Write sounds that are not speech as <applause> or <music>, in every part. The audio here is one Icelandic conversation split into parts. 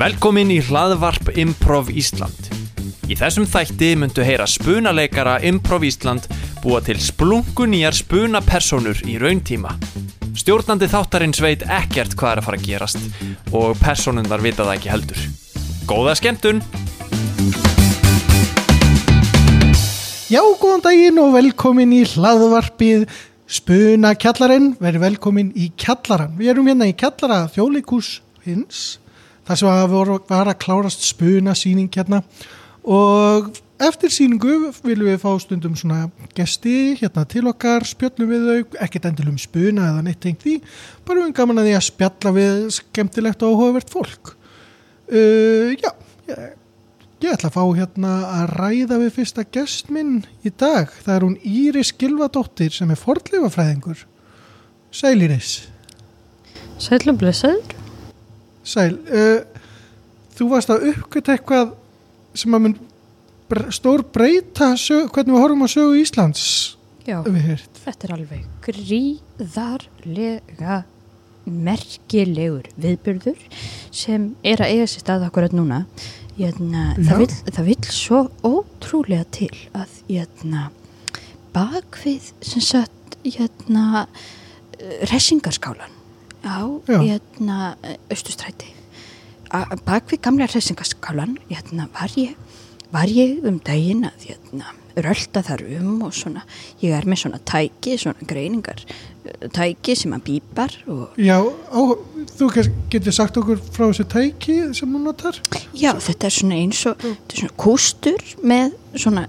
Velkomin í hlaðvarp Improv Ísland. Í þessum þætti myndu heyra spunaleikara Improv Ísland búa til splungunýjar spunapersonur í rauntíma. Stjórnandi þáttarins veit ekkert hvað er að fara að gerast og personundar vita það ekki heldur. Góða skemmtun! Já, góðan daginn og velkomin í hlaðvarpið Spuna kjallarinn, verið velkomin í kjallaran. Við erum hérna í kjallara þjóðleikús hins, þar sem var að klárast spuna síning hérna og eftir síningu viljum við fá stundum svona gesti hérna til okkar, spjöllum við þau, ekkert endilum spuna eða neitt tengt því, bara við gaman að því að spjalla við skemmtilegt og áhugavert fólk. Uh, já, ég Ég ætla að fá hérna að ræða við fyrsta gest minn í dag. Það er hún Íris Gilvadóttir sem er fordleifafræðingur. Sæl Íris. Sælum blessaður. Sæl. Uh, þú varst að uppgöta eitthvað sem að mun stór breyta sög, hvernig við horfum á sögu Íslands. Já, þetta er alveg gríðarlega merkilegur viðbyrður sem er að eiga sér stað akkurat núna. Jæna, það, vill, það vill svo ótrúlega til að jæna, bakvið sem sagt jæna, resingarskálan á Já. jæna, austustræti A- bakvið gamla resingarskálan jæna, var, var ég um daginn að jæna, rölda þar um og svona ég er með svona tæki, svona greiningar eh, tæki sem að bípar og Já, á, þú getur sagt okkur frá þessu tæki sem hún notar? Já, þetta er svona eins og þetta er svona kústur með svona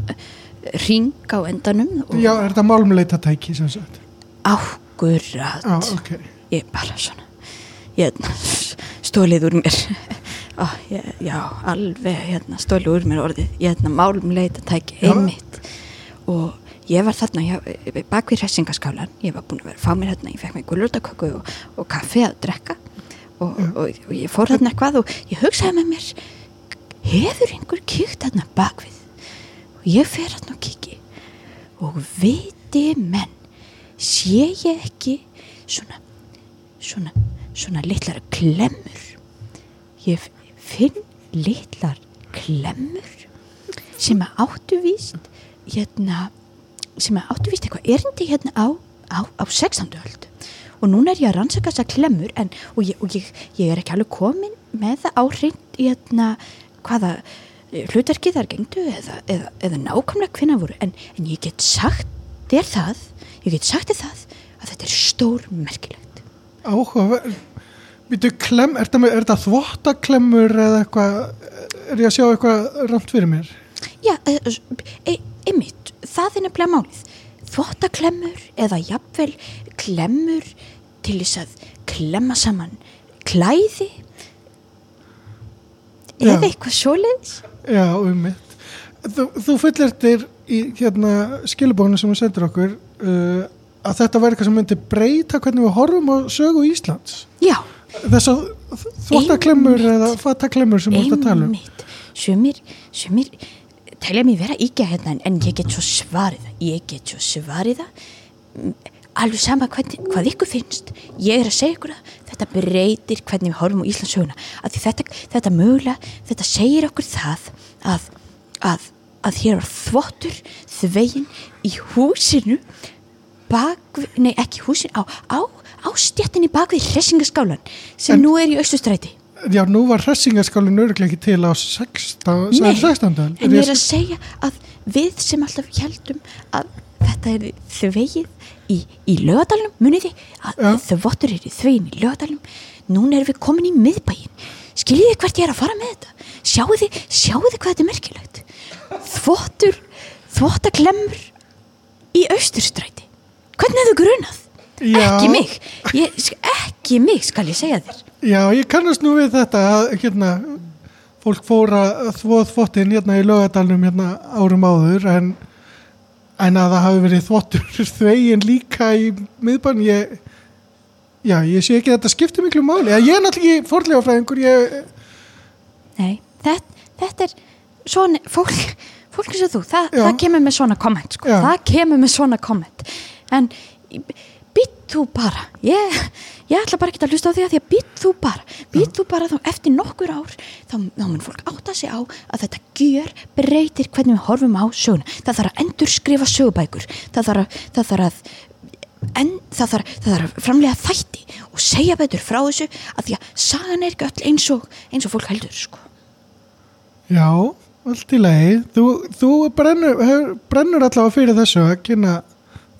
ring á endanum Já, er þetta málmleita tæki sem sagt? águrrat Já, ok. Ég bara svona ég, stólið úr mér. Ó, ég, já, alveg hérna, stólið úr mér orðið. Hérna, málumleita tæki Já. einmitt. Og ég var þarna bak við hressingaskálan. Ég var búin að vera að fá mér hérna, ég fekk mér gulurdaköku og, og kaffi að drekka. Og, og, og ég fór hérna eitthvað og ég hugsaði með mér hefur einhver kíkt hérna bakvið og ég fer hérna og kíki. Og viti menn sé ég ekki svona svona, svona litlar klemmur. Ég finn litlar klemmur sem að áttu víst hérna sem að áttu víst eitthvað erindi hérna á, á, á 16. öld. Og núna er ég að rannsaka þessar klemmur en, og, ég, og ég, ég er ekki alveg komin með það á hreint hérna hvaða eh, hlutverkið þar gengdu eða, eða, eða nákvæmlega hvinna voru. En, en ég get sagt þér það ég get sagt þér það að þetta er stór merkilegt Áhuga, Býtu, klem, er þetta, þvottaklemmur eða eitthvað, er ég að sjá eitthvað ramt fyrir mér? Já, e, e, einmitt, það er nefnilega málið. Þvottaklemmur eða jafnvel klemmur til þess að klemma saman klæði Já. eða eitthvað svoleiðis. Já, um mitt. Þú, þú fullirtir í hérna, skilubónu sem þú sendir okkur uh, að þetta væri eitthvað sem myndi breyta hvernig við horfum á sögu Íslands. Já, Þess að þvottaklemmur eða fattaklemmur sem þú ert að tala um. Sumir, sumir telja mér vera íkja hérna en- ég get svo svarið það. Ég get svo svarið það. Mm, Alveg sama hvað, hvað ykkur finnst. Ég er að segja ykkur að þetta breytir hvernig við horfum á Íslandsöguna. Að þetta, þetta mögulega, þetta segir okkur það að, að, að hér var þvottur þvegin í húsinu bak, nei ekki húsinu, á, á, á stjættinni bak við hressingaskálan sem En- nú er í austustræti. Já, nú var hressingaskálinn örglega ekki til á 16. Nei, 16. öld. en ég er að segja að við sem alltaf heldum að þetta er þvegið í, í lögadalunum, munið þið að Já. þvottur er þvegin í lögadalunum núna erum við komin í miðbæin skiljið þið hvert ég er að fara með þetta sjáu þið, sjáu þið hvað þetta er merkilegt þvottur þvottaklemmur í austurstræti hvernig hefur grunað? Já. ekki mig. Ég, ekki mig skal ég segja þér. Já, ég kannast nú við þetta að hérna, fólk fóra þvóð þvottin hérna í lögadalunum hérna árum áður en, en að það hafi verið þvottur <laughs> þvegin líka í miðbann ég, já, ég sé ekki að þetta skiptir miklu máli, ég er náttúrulega ekki forlega fræðingur, ég, Nei, þetta, þetta er svona, fólk, fólk og þú, það, það kemur með svona komment, sko, það kemur með svona komment, en býtt þú bara, ég, ég ætla bara ekki að hlusta á því að því að býtt þú bara býtt þú bara þá eftir nokkur ár þá, þá mun fólk átta sig á að þetta gjör breytir hvernig við horfum á söguna það þarf að endur skrifa sögubækur það þarf að, það þarf að en það þarf, það þarf framlega þætti og segja betur frá þessu að því að sagan er ekki öll eins og eins og fólk heldur sko. Já, allt í lagi. Þú, þú brennur, brennur allavega fyrir þessu að kynna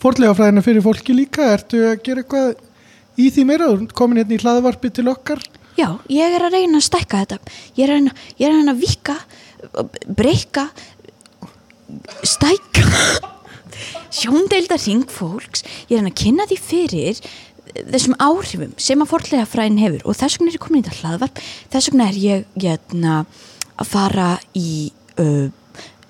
fórlega fræðina fyrir fólki líka. Ertu að gera eitthvað í því meira? Komin hérna í hlaðvarpi til okkar. Já, ég er að reyna að stækka þetta ég er að reyna, ég er að, reyna að vika breyka stækka <laughs> sjóndeilda ring fólks ég er að kynna því fyrir þessum áhrifum sem að forlega fræðin hefur og þess vegna er ég komin í þetta hlaðvarp þess vegna er ég getna, að fara í uh,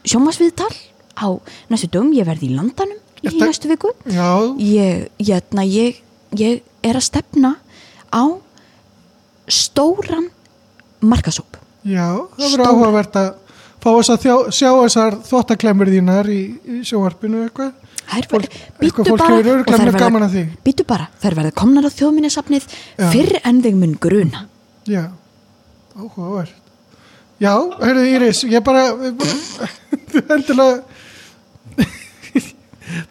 sjómasviðtal á næstu dögum, ég verði í landanum í næstu viku? Já, ég, hérna, ég, ég er að stefna á stóran markasóp já, það verður áhugavert að fá þess að þjá, sjá þessar þvottaklemur þínar í, í sjónvarpinu eitthvað. Fólk bara bara, þær verða komnar á þjóðminnesafnið fyrr en þeim mun gruna. Já, áhugavert. Já, heyrðu Íris, ég bara, <laughs> endilega,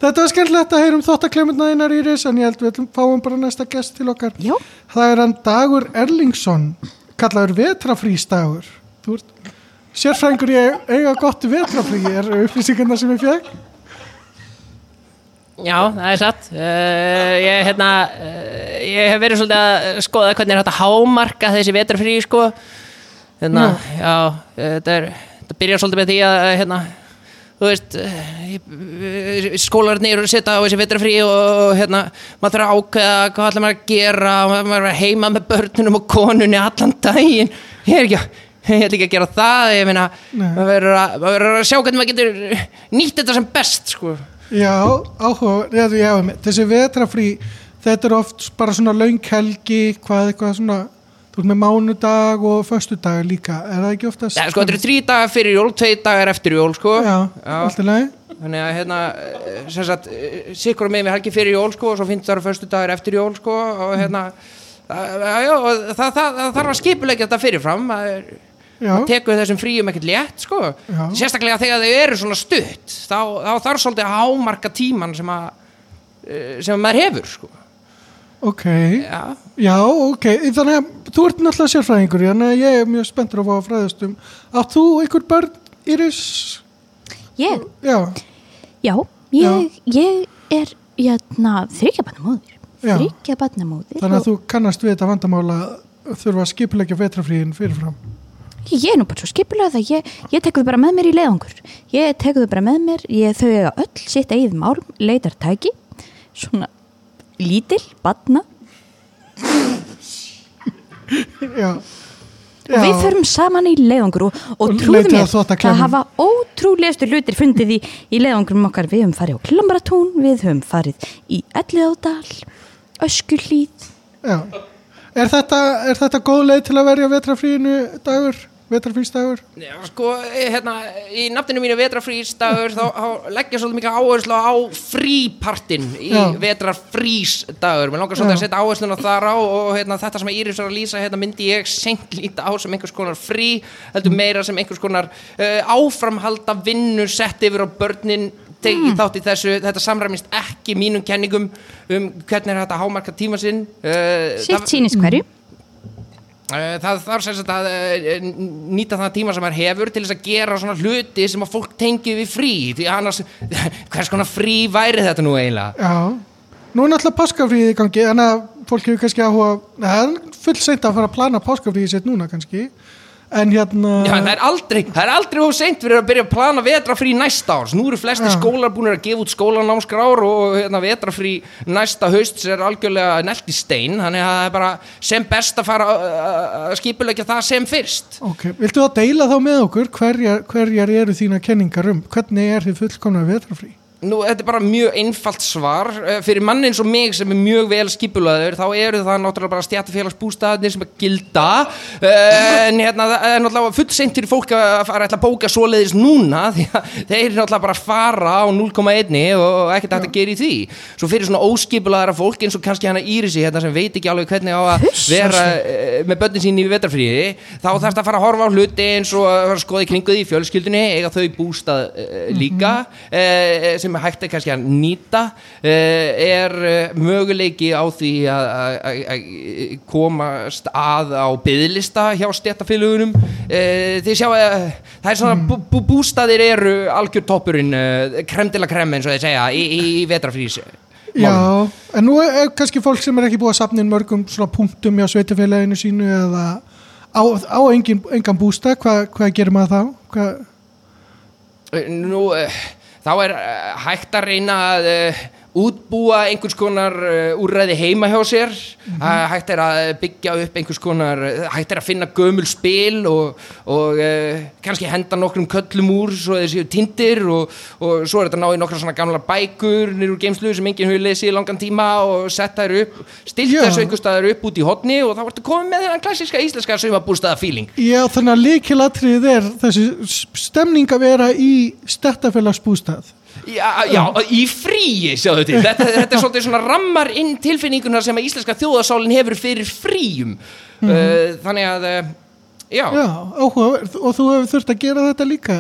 þetta var skemmtilegt að heyra um þóttaklemurna þínar Íris, en ég held við fáum bara næsta gest til okkar. Já, Það er hann Dagur Erlingsson, kallaður vetrafrísdagur. Þú ert sérfrængur ég eiga gott vetrafrí, er upplýsingarna sem ég fekk? Já, það er satt. Uh, ég, hérna, uh, ég hef verið svolítið að skoða hvernig er hægt að hámarka þessi vetrafrí, sko. Hérna, já, uh, þetta, er, þetta byrjar svolítið með því að, uh, hérna, þú veist, uh, skólarnir eru að setja á þessi vetrafrí og, hérna, maður þarf að ákveða hvað allir maður að gera maður er að heima með börnunum og konunni allan daginn. Ég er ekki að, ég ætla ekki að gera það, ég meina, maður verður að, maður að sjá hvernig maður getur nýtt þetta sem best, sko. Já, áhuga, þessi vetrafrí, þetta er oft bara svona lönghelgi, hvað eitthvað svona, þú ert með mánudag og föstudag líka, er það ekki oftast? Já, sko, þetta eru þrý dagar fyrir jól, tvei dagar eftir jól, sko. Já, allt í lagi. Þannig að, hérna, sem sagt, sikkur með mig helgi fyrir jól, sko, og svo finnst það förstu dagar eftir jól, sko, og hérna, það, já, það, það, það þarf að skipulegja þetta fyrirfram, Já, það tekur þessum fríum ekkert létt, sko. Já. Sérstaklega þegar þau eru svona stutt, þá, þá þarf svolítið að hámarka tíman sem að, eh, sem maður hefur, sko. Ok, Já, já, ok, þannig að þú ert náttúrulega sérfræðingur, þannig að ég er mjög spenntur að fá að fræðast um. Átt þú einhver börn, Íris? ég, Já, já, ég, ég er hérna, þryggja barnamóðir Já. þryggja barnamóðir þannig að þú kannast við þetta vandamála að þurfa að skipulegja vetrafríin fyrirfram. ég er nú bara svo skipulega það ég, ég tek þau bara með mér í leiðangur ég tek þau bara með mér, ég þau eiga öll sitt eigið mál, leitar tæki svona lítil, barna Já, og við förum saman í leiðangur og, og Og trúðu leitið að mér, það hafa ótrúlegustu hlutir fundið í, í leiðangurum okkar. Við höfum farið á Klambaratún, við höfum farið í Elliðádal, Öskuhlíð. Já. Er þetta, er þetta góð leið til að verja vetrafríinu dagur, vetrafrísdagur? Já, sko, eh, hérna, í nafninu mínu vetrafrísdagur þá, þá leggja svolítið mikla áherslu á frípartin í Já. vetrafrísdagur. Mér langar svolítið Já. að setja áhersluna þar á og hérna, þetta sem Íris var að lýsa, hérna, myndi ég seint líta á sem einhvers konar frí, heldur meira sem einhvers konar uh, áframhalda vinnu sett yfir á börnin tekið þátt í þessu, þetta samræmist ekki mínum kenningum um hvernig er þetta hámarka tíma sinn uh, sitt sínis hverju Það þarf sagt að eh, nýta það tíma sem maður hefur til þess að gera svona hluti sem að fólk tengi við frí. Því annars, <laughs> hvers konar frí væri þetta nú eiginlega? Já, nú er náttúrulega páskafríði í gangi, en að fólk hefur kannski áhuga, það er full seint að fara að plana páskafríði sitt núna kannski, en hérna, Já, það er aldrei, það er aldrei of seint fyrir að byrja að plana vetrafrí næsta árs. Nú eru flesti Já. skólar búin að gefa út skólanámskrár og hérna, vetrafrí næsta haust er algjörlega nelt í stein, þannig að það er bara sem best að fara að- skipulegja það sem fyrst. ok, viltu það deila þá með okkur, hverjar, hverjar eru þína kenningar um, hvernig er þið fullkomna vetrafrí? Nú, þetta er bara mjög einfalt svar. Eh, fyrir mann eins og mig sem er mjög vel skipulaður þá eru það náttúrulega bara stjættafélagsbústaðinir sem að gilda. Eh, en hérna, það er náttúrulega full seint fyrir fólk að fara að bóka svoleiðis núna <laughs> því að þeir náttúrulega bara fara á 0,1 og ekkert að gera í því. Svo fyrir svona óskipulaðara fólk eins og kannski hana Írisi hérna sem veit ekki alveg hvernig á að vera eh, með börnin sín í vetrafríði þá þarfst að fara að horfa á hluti eins og að að skoða í kringu því í fjölskyldunni sem er hægt að kannski að nýta uh, er uh, möguleiki á því að- komast að á byðlista hjá stéttafélugunum uh, þið sjá að það er svona bú, bú, bústaðir eru algjör toppurinn krem til að krem eins og þeir segja í, í, vetrafrís Já, en nú er kannski fólk sem er ekki búið að safna inn mörgum svona punktum hjá sveitafélaginu sínu eða á, á engin, engan bústa, Hva, hvað gerir maður þá? Hvað, Nú, þá er uh, hægt að reyna að uh, útbúa einhvers konar uh, úrræði heima hjá sér uh, hægt er að byggja upp einhers konar uh, hægt er að finna gömul spil og, og uh, kannski henda nokkrum köllum úr svo þeir séu tindir og, og svo er þetta að ná í nokkra svona gamla bækur nýr úr geimslu sem enginn hefur lesið í langan tíma og setta þær upp, stilt Já. þessu einhver staðar upp út í hotni og þá ertu komið með þennan klassiska íslenska sumabústaða feeling já, þannig að líkilatrið er þessi stemning að vera í stettafélagsbústað. Já, já, í fríi, sjáðu til. Þetta, <laughs> þetta er svolítið svona rammar inn tilfinninguna sem að íslenska þjóðasálinn hefur fyrir fríum. Uh, þannig að uh, já, Já, áhugaverð og þú hefur þurft að gera þetta líka.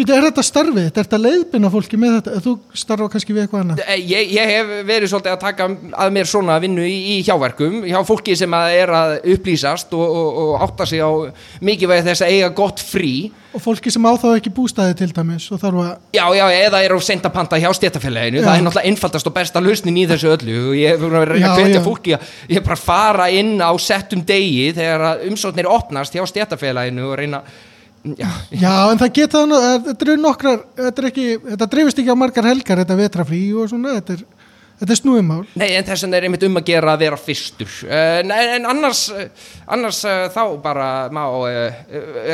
Býta, er þetta starfið? Er þetta leiðbina fólki með þetta? Þú starfa kannski við eitthvað annað? Eh, Ég, ég hef verið svolítið að taka að mér svona vinnu í, í hjáverkum hjá fólki sem að er að upplýsast og, og, og átta sig á mikilvægi þess að eiga gott frí Og fólki sem á þá ekki bústaði til dæmis og þarf að, Já, já, eða er á senda panta hjá stéttafélaginu það er náttúrulega einfaldast og besta lausnin í þessu öllu og ég hef verið að hvetja fólki að ég bara fara inn á settum degi þegar umsóknir opnast hjá stéttafélaginu og reyna já, já, en það geta þannig að þetta eru nokkrar, þetta er ekki, þetta dreifist ekki á margar helgar, þetta vetrafrí og svona, þetta er, þetta er snúðumál. Nei, en þess vegna er einmitt um að gera að vera fyrstur uh, nei, en annars uh, annars þá bara má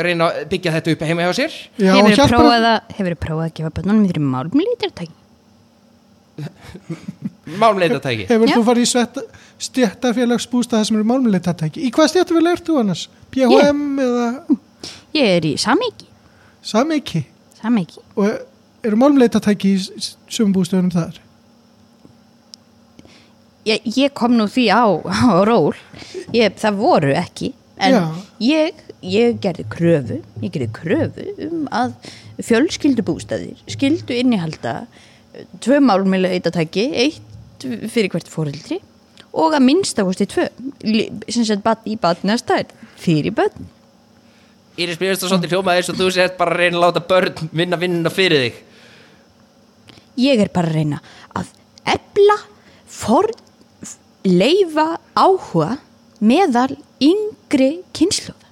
reyna að byggja þetta upp heima hjá sér Já, Hefur þið prófað, að- hefurðu prófað að gefa bönnunum þér málmlítartæki? <laughs> málmleitatæki Hefur þú farið í svett, stjættafélagsbústað sem eru málmuleitatæki? Í hvað stjættafélag ert þú annars? PHM eða Ég er í Samíki. Samiki? Samíki. Og eru málmuleitatæki í sumum bústöðunum þar? Ég, ég kom nú því á, á ról. Ég, það voru ekki. En ég, ég gerði kröfu, ég gerði kröfu um að fjölskyldubústaðir skildu innihalda eh, tvö málmleitartæki, eitt fyrir hvert fóreldri og að minnstakosti tvö, í batnastæð fyrir börn. Íris Björnst og svolítið hljómaði eins og þú sért bara að reyna að láta börn vinna vinnuna fyrir þig ég er bara að reyna að ebla for, leifa áhuga meðal yngri kynnslóða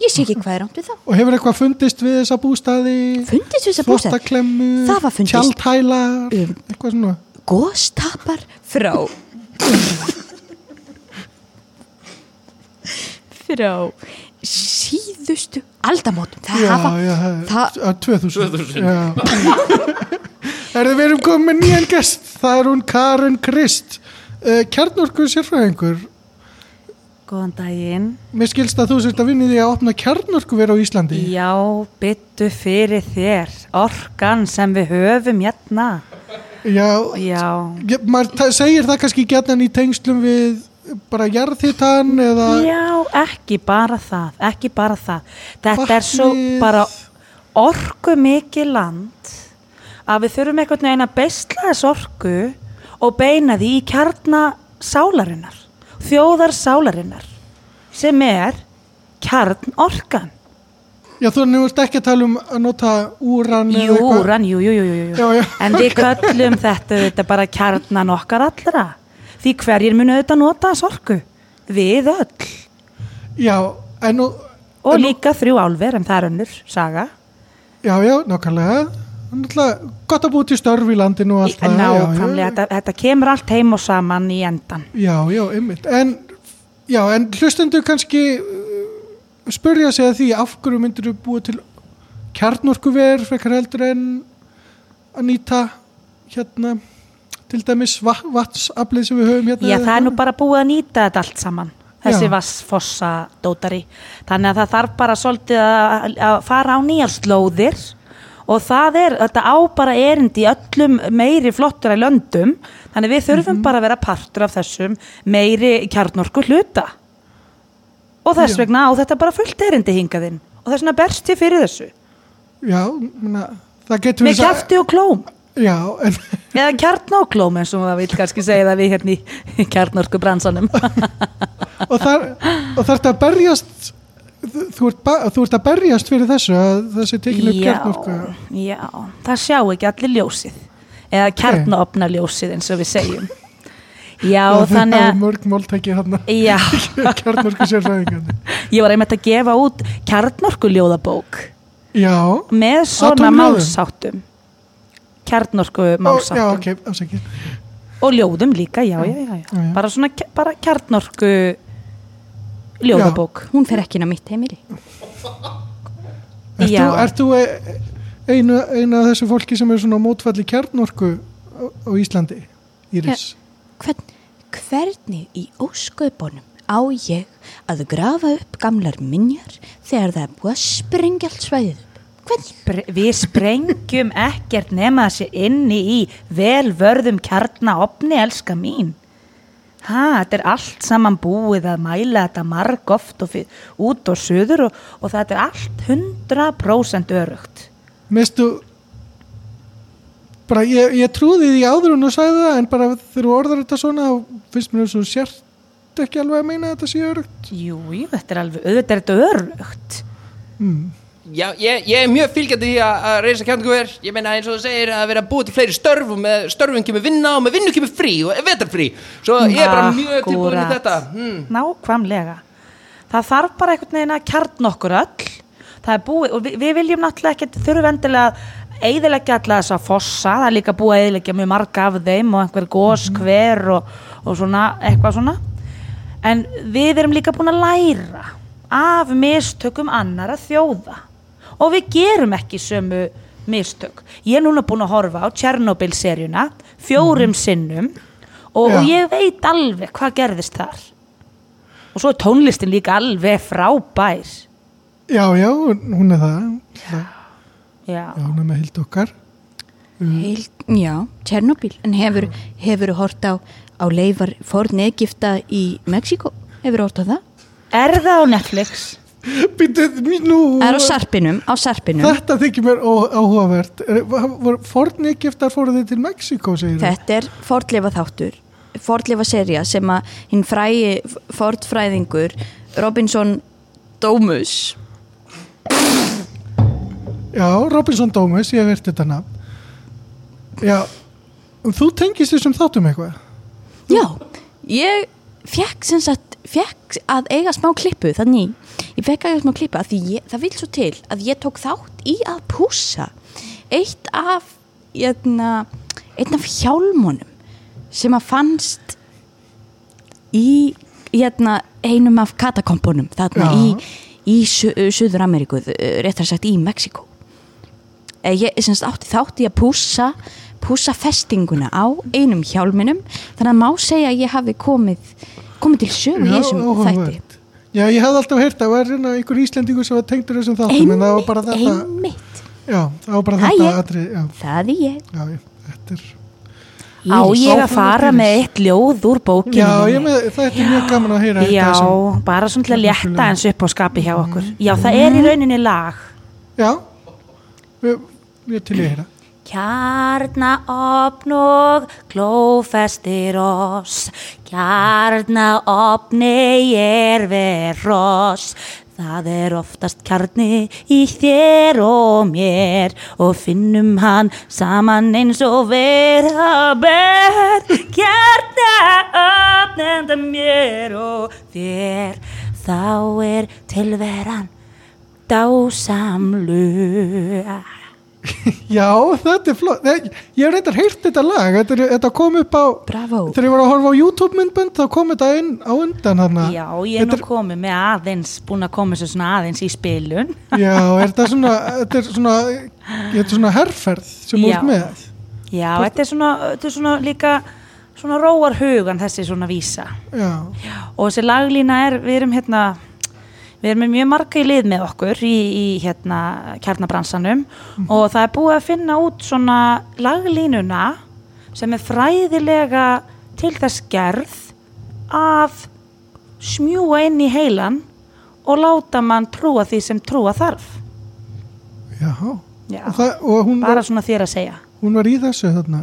ég sé ekki hvað er átt við það Og hefur eitthvað fundist við þessa bústaði? fundist við þess að bústa Þvottaklemmu? það var fundist Tjaldhælar? Um. Eitthvað svona? góstapar frá <laughs> frá síðustu aldamótum það Já, hafa já, það, það, 2000 2000 Er þið verið komið með nýjan gest. Það er hún Karen Krist. Uh, Kjarnorku sérfræðingur. Góðan daginn. Mér skilst að þú sért að vinni því að opna kjarnorku vera á Íslandi. Já, byttu fyrir þér. Orkan sem við höfum hérna. Já, Já, ég- maður segir það kannski gætnan í tengslum við bara jarðhitan eða já, ekki bara það, ekki bara það. Þetta er svo Vatnið. bara orku mikið land að við þurfum einhvern veginn að beisla þess orku og beina því í kjarna sálarinnar, þjóðar sálarinnar, sem er kjarn orkan. Já, þú nefnist ekki að tala um að nota úran Jú, rann, jú, jú, jú, jú. Já, já. En við <laughs> köllum þetta, þetta bara kjarnan okkar allra. Því hverjir munu auðvitað nota þess orku? Við öll. Já, en nú Og en nú- líka þrjú álver, en það er önnur saga. Já, já, nákvæmlega Náttúrulega gott að búið til störf í landinu og allt það Nákvæmlega, þetta, þetta kemur allt heim og saman í endan. já, já, einmitt En, já, en hlustendur kannski uh, spurja sig að því af hverju myndir þú búið til kjarnorkuver frekar heldur en að nýta hérna til dæmis va vatsaflið sem við höfum hérna Já, það er nú bara búið að nýta þetta allt saman þessi Já. vassfossa dótari þannig að það þarf bara svolítið að, að fara á nýjar slóðir og það er, þetta á bara erindi í öllum meiri flottur í löndum. Þannig við þurfum Mhm. bara að vera partur af þessum meiri kjarnorku hluta. Og þess Já. vegna á þetta bara fullt erindi hingaðinn og þess vegna berst ég fyrir þessu. Já, mena, það getur með kjafti og klóm Já, en eða kjarnóklóm eins og það vil kannski segja það við hérna í kjarnorku bransanum <laughs> og þar, og þar að berjast þú, ert þú ert að berjast fyrir þessu að þessi tekinu upp kjarnorku. já, það sjá ekki allir ljósið. Eða kjarnaopna ljósið eins og við segjum. <laughs> Já, það þannig að mörg máltæki hann já, <laughs> kjarnorku sérfræðingarnir. Ég var einmitt að gefa út kjarnorku ljóðabók Já, með svona málsáttum kjarnorku Ó, já, málsáttum ok, afsakið og ljóðum líka, já, já, já, já. Já, já. bara svona bara kjarnorku ljóðabók Hún fer ekki inn á mitt heimili Ert þú, e- einu, einu af þessu fólki sem er svona mótfalli kjarnorku á, á Íslandi, Íris? Hvern, Hvernig í ósköpunum á ég að grafa upp gamlar minjar þegar það er búið að sprengja allt svæðið? Spre við sprengjum ekkert nema þessi inni í velvörðum kjarnaopni, elska mín. Ha, þetta er allt saman búið að mæla þetta marg oft og út og suður og, og þetta er allt 100% örugt. Mistu bara ég, ég trúði því áður en þú sagði það en bara þú orðar þetta svona þá finnst mér og þú sért ekki alveg að meina að þetta sé örugt Jú, jú, þetta er alveg, auðvitað er þetta örugt. mm. Já, ég, ég er mjög fylgjandi því að, að reysa kjarnkuver Ég meina eins og þú segir að vera búið til fleiri störf og með störfum kemur vinna og með vinnu kemur frí og vetarfrí Svo ég er bara mjög tilbúin í þetta hmm. Nákvæmlega. Það þarf bara einhvern veginn að kjarn okkur öll. Það er búið, og við, við viljum náttúrulega ekki, þurfum endilega að eiðilegja alla þessa fossa, það er líka búið að eiðilegja mjög marga af þeim og einhver gos, hver og, og svona, eitthvað svona. En við erum líka búin að læra af mistökum annara þjóða og við gerum ekki sömu mistök. Ég er núna búin að horfa á Tjernobyl-seríuna fjórum sinnum og, og ég veit alveg hvað gerðist þar. Og svo er tónlistin líka alveg frábær. Já, já, hún er það Já, Já. hún er með hild okkar Heil, já, Tjernobyl. En hefur, hefur hort á, á leifar forn Egipta í Mexiko? Hefur hort á það? Er það á Netflix? Það er á sarpinum, á sarpinum. Þetta þykir mér áhugavert. Forn Egiptar fóru þið til Mexiko, Þetta er fordleifa þáttur, fordleifa serja sem að hinn frægi fordfræðingur Robinson Domus. Já, Robinson Dómus, ég verið þetta nafn. Já, þú tengist þessum þáttum eitthvað? Já, ég fekk sem sagt, fekk að eiga smá klippu þannig, ég fekk að eiga smá klippu að ég, það vil svo til að ég tók þátt í að pússa eitt af eitna, einn af hjálmunum sem að fannst í eitna, einum af katakompunum þarna Já. í, í Su Suður Ameríku, réttar sagt í Mexiko Eh, ég sem sagt átti þátt í að pússa pússa festinguna á einum hjálminum þannig að má segja að ég hafi komið komið til sögu í þessum þætti. Já, ég hafði alltaf heyrt að það var hérna einhver Íslendingur sem var tengdur þessum þáttum en það var bara þetta einmitt, Já, það var bara Það þetta ég. atri, það er ég. Já, þetta er Á ég að fara með eitt ljóð úr bókinu Já, ég með, þetta er mjög gaman að heyra Já, bara svona til að létta eins upp á skapi hjá okkur. Já, það er í rauninni lag. Já, við, við til ég heyra Kjarnaopn og klófestir oss, kjarnaopni er ver oss. Það er oftast kjarni í þér og mér og finnum hann saman eins og vera ber. Kjarnaopn enda mér og þér, þá er tilveran dásamlu. <laughs> Já, þetta er flott Ég hef reyndar heyrt þetta lag Þetta, er, þetta kom upp á Bravo. Þegar ég var að horfa á YouTube myndbönd þá kom þetta inn á undan hana Já, ég er nú komið með aðeins, búin að koma sér svona aðeins í spilun. <laughs> Já, er þetta svona Þetta er svona, þetta er svona herferð sem Já. ert með Já, þetta er svona, þetta er svona líka svona róar hugan þessi svona vísa Já, og þessi laglína er, við erum hérna við erum mjög marga í lið með okkur í, í hérna kjarnabransanum og það er búið að finna út svona laglínuna sem er fræðilega til þess gerð að smjúa inn í heilan og láta mann trúa því sem trúa þarf. Já. Já, Og, það, og bara var, svona þér að segja. hún var í þessu þarna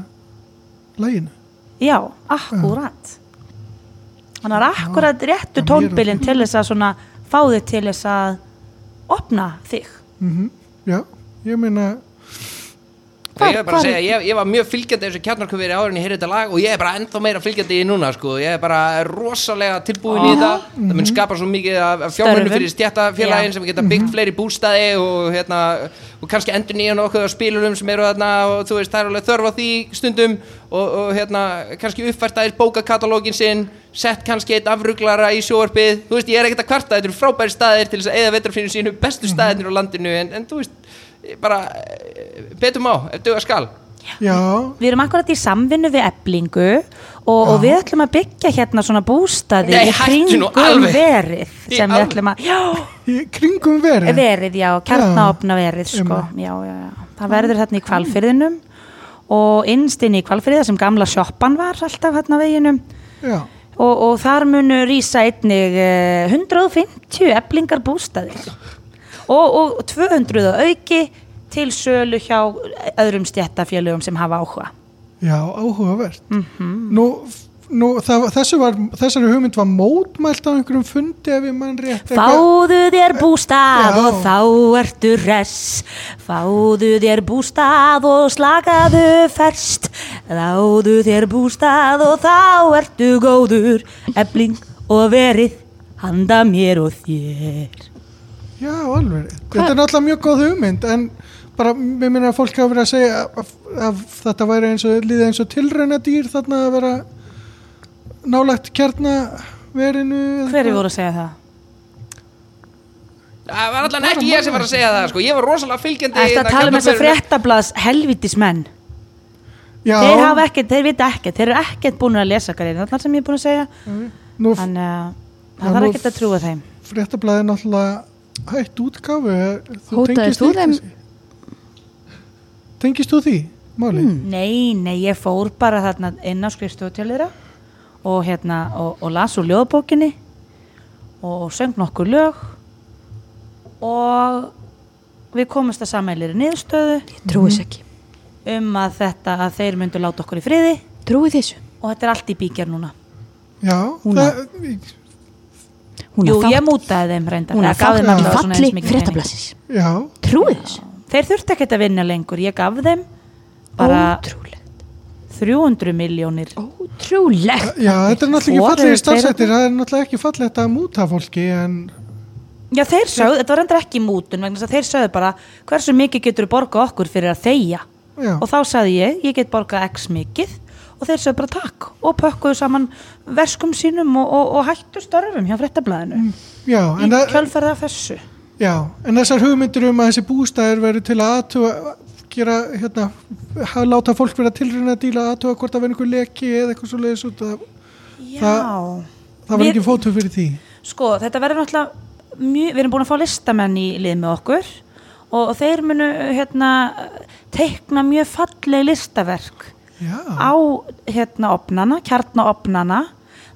læginu. Já, akkurat. Þannig að akkurat réttu það er mér tónbilin til þess að svona fá þig til þess að opna þig. Mm Já, ég meina, Ég bara hvar að segja, ég, ég var mjög fylgjandi þessu kjarnarkuveri áður en ég heyrði þetta lag og ég er bara ennþá meira fylgjandi í núna sko. ég er bara rosalega tilbúin í þetta. Það mun skapa svo mikið af Störfum. fyrir stjættafélagin sem geta byggt fleiri bústaði og, hérna, og kannski endur nýjan okkur á spilurum sem eru þarna og þú veist það er alveg þörf á því stundum og, og hérna, kannski uppfært aðeins bókakatalógin sinn sett kannski eitt afruglara í sjóarpið þú veist ég er ekkert að kvarta, þetta eru frábæri staðir til þess að eða vetrafrinu sínu bestu staðirnir á landinu en, en þú veist bara eh, betur má, ef duga skal. Já, Við erum akkurat í samvinnu við eblingu og, og við ætlum að byggja hérna svona bústaði Nei, í kringum verið sem við ætlum að já, í kringum verið. verið, já, kjarnaopna verið sko, já, já, já. það verður hérna í kvalfyrðinum og innst inn í kvalfyrða sem gamla sjoppan var alltaf hérna á veginum. Já, og, og þar munu rýsa einnig eh, 150 eblingar bústaðir og, og 200 að auki til sölu hjá öðrum stjættafélögum sem hafa áhuga já, áhugavert. Mhm. Nú, nú það, þessu var, þessari hugmynd var mótmælt á einhverjum fundi ef ég mann rétt. Fáðu þér bústað Já. og þá ertu res Fáðu þér bústað og slakaðu ferst Láðu þér bústað og þá ertu góður Ebling og verið handa mér og þér Já, alveg. Þetta er náttúrulega mjög góð hugmynd en bara, mér minna að fólk hafa verið að segja að, að þetta væri eins og líða eins og tilræna dýr þarna að vera nálægt kjarnaverinu. Hver er voru að segja það? Það var allan ekki ég sem var að segja það sko. Ég var rosalega fylgjandi Þetta að tala um þess að fréttablaðs helvitis menn Já, Þeir hafa ekkert, þeir vita ekkert Þeir eru ekkert búin að lesa grein Þannig sem ég er búin að segja Þannig að það þarf ekkert að trúa þeim fréttablaði er náttúrulega hætt útgáfu. Þú Hótaðir tengist þú þeim? Tengist þú því, Máli? Nei, nei, ég fór bara þarna inn á skrifstofutjálira og hérna, og, og las úr ljóðbókinni og söng nokkur lög og við komumst að samælir niðurstöðu Trúi þess ekki. um að þetta að þeir myndu láta okkur í friði Trúi þessu. og þetta er allt í bíkjar núna Já, Hún það, Jú, er ég þátt, mútaði þeim reyndar hún er þátt falli mikið pening. fréttablassis. já, Trúi þessu. Þeir þurfti ekkert að vinna lengur, ég gaf þeim bara Ótrúlegt. 300 miljónir Ótrúlegt. já, þetta er náttúrulega ekki fallegi þeir starfsættir, það er náttúrulega ekki fallegt að múta fólki en Já, þeir sögðu, þetta var reyndar ekki mútun vegna þess að þeir sögðu bara hversu mikið getur borgað okkur fyrir að þegja já, og þá sagði ég, ég get borgað x mikið og þeir sögðu bara takk og pökkuðu saman verskum sínum og, og, og hættu störfum hjá fréttablaðinu. Já, í það, kjölferða þessu. Já, en þessar hugmyndir um að þessi bústæðir verður til að aðtuga gera, hérna, að láta fólk vera tilrýna að díla aðtuga hvort það verður einhver leki eða eitthvað svo leiðis út að Já, það var Við- ekki fótu fyrir því. Sko þetta verður náttúrulega mjög, við erum búin að fá listamenn í lið með okkur og, og þeir munu hérna teikna mjög falleg listaverk já, á hérna opnana, kjarnaopnana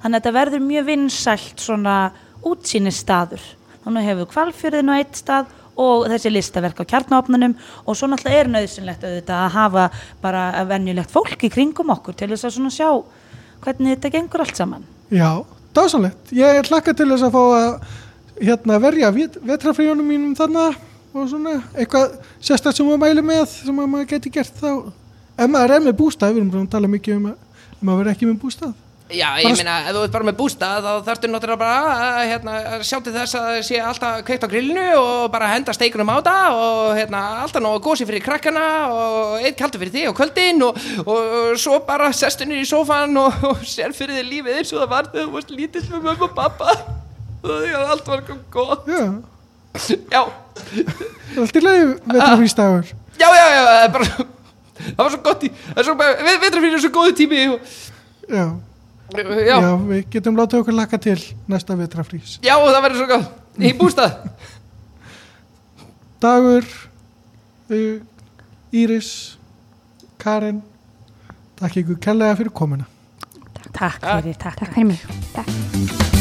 þannig að þetta verður mjög vinsælt svona útsýni staður þannig hefur kvalfjörðin á eitt stað og þessi listaverk á kjarnaopnanum og svo náttúrulega er nöðsynlegt að hafa bara venjulegt fólk í kringum okkur til þess að svona sjá hvernig þetta gengur allt saman. Já, dásanlegt ég hlakka til þess að fá að hérna verja vet, vetrafríunum mínum þarna og svona. Eitthvað sérstaklega sem maður mæli með sem að maður geti gert þá ef maður er með bústað, við erum búin að tala mikið um að maður verður ekki með bústað. Já, ég meina, ef þú ert bara með bústað þá þarftu náttúrulega bara að, hérna, að sjá til þess að það sé alltaf kveikt á grillinu og bara henda steikunum á það og hérna, alltaf nóg gósi fyrir krakkana og eitt kaldur fyrir því og kvöldin og, og svo bara sestu niður í sófan og, og sér fyrir þig lífið eins og það var þegar þú varst lítill með mömmu og pappa. Og því að allt var gott. Já, Já, það er allt í lagi vetrafrístagur já, já, já, það er bara það var svo gott í það er svo, er góðu tími Já, já, já, við getum látið okkur laka til næsta vetrafrís. já, og það verður svo góð í bústað <laughs> Dagur, Íris, Karen, takk ykkur kærlega fyrir komuna. Takk fyrir, takk. Takk fyrir mig. Takk.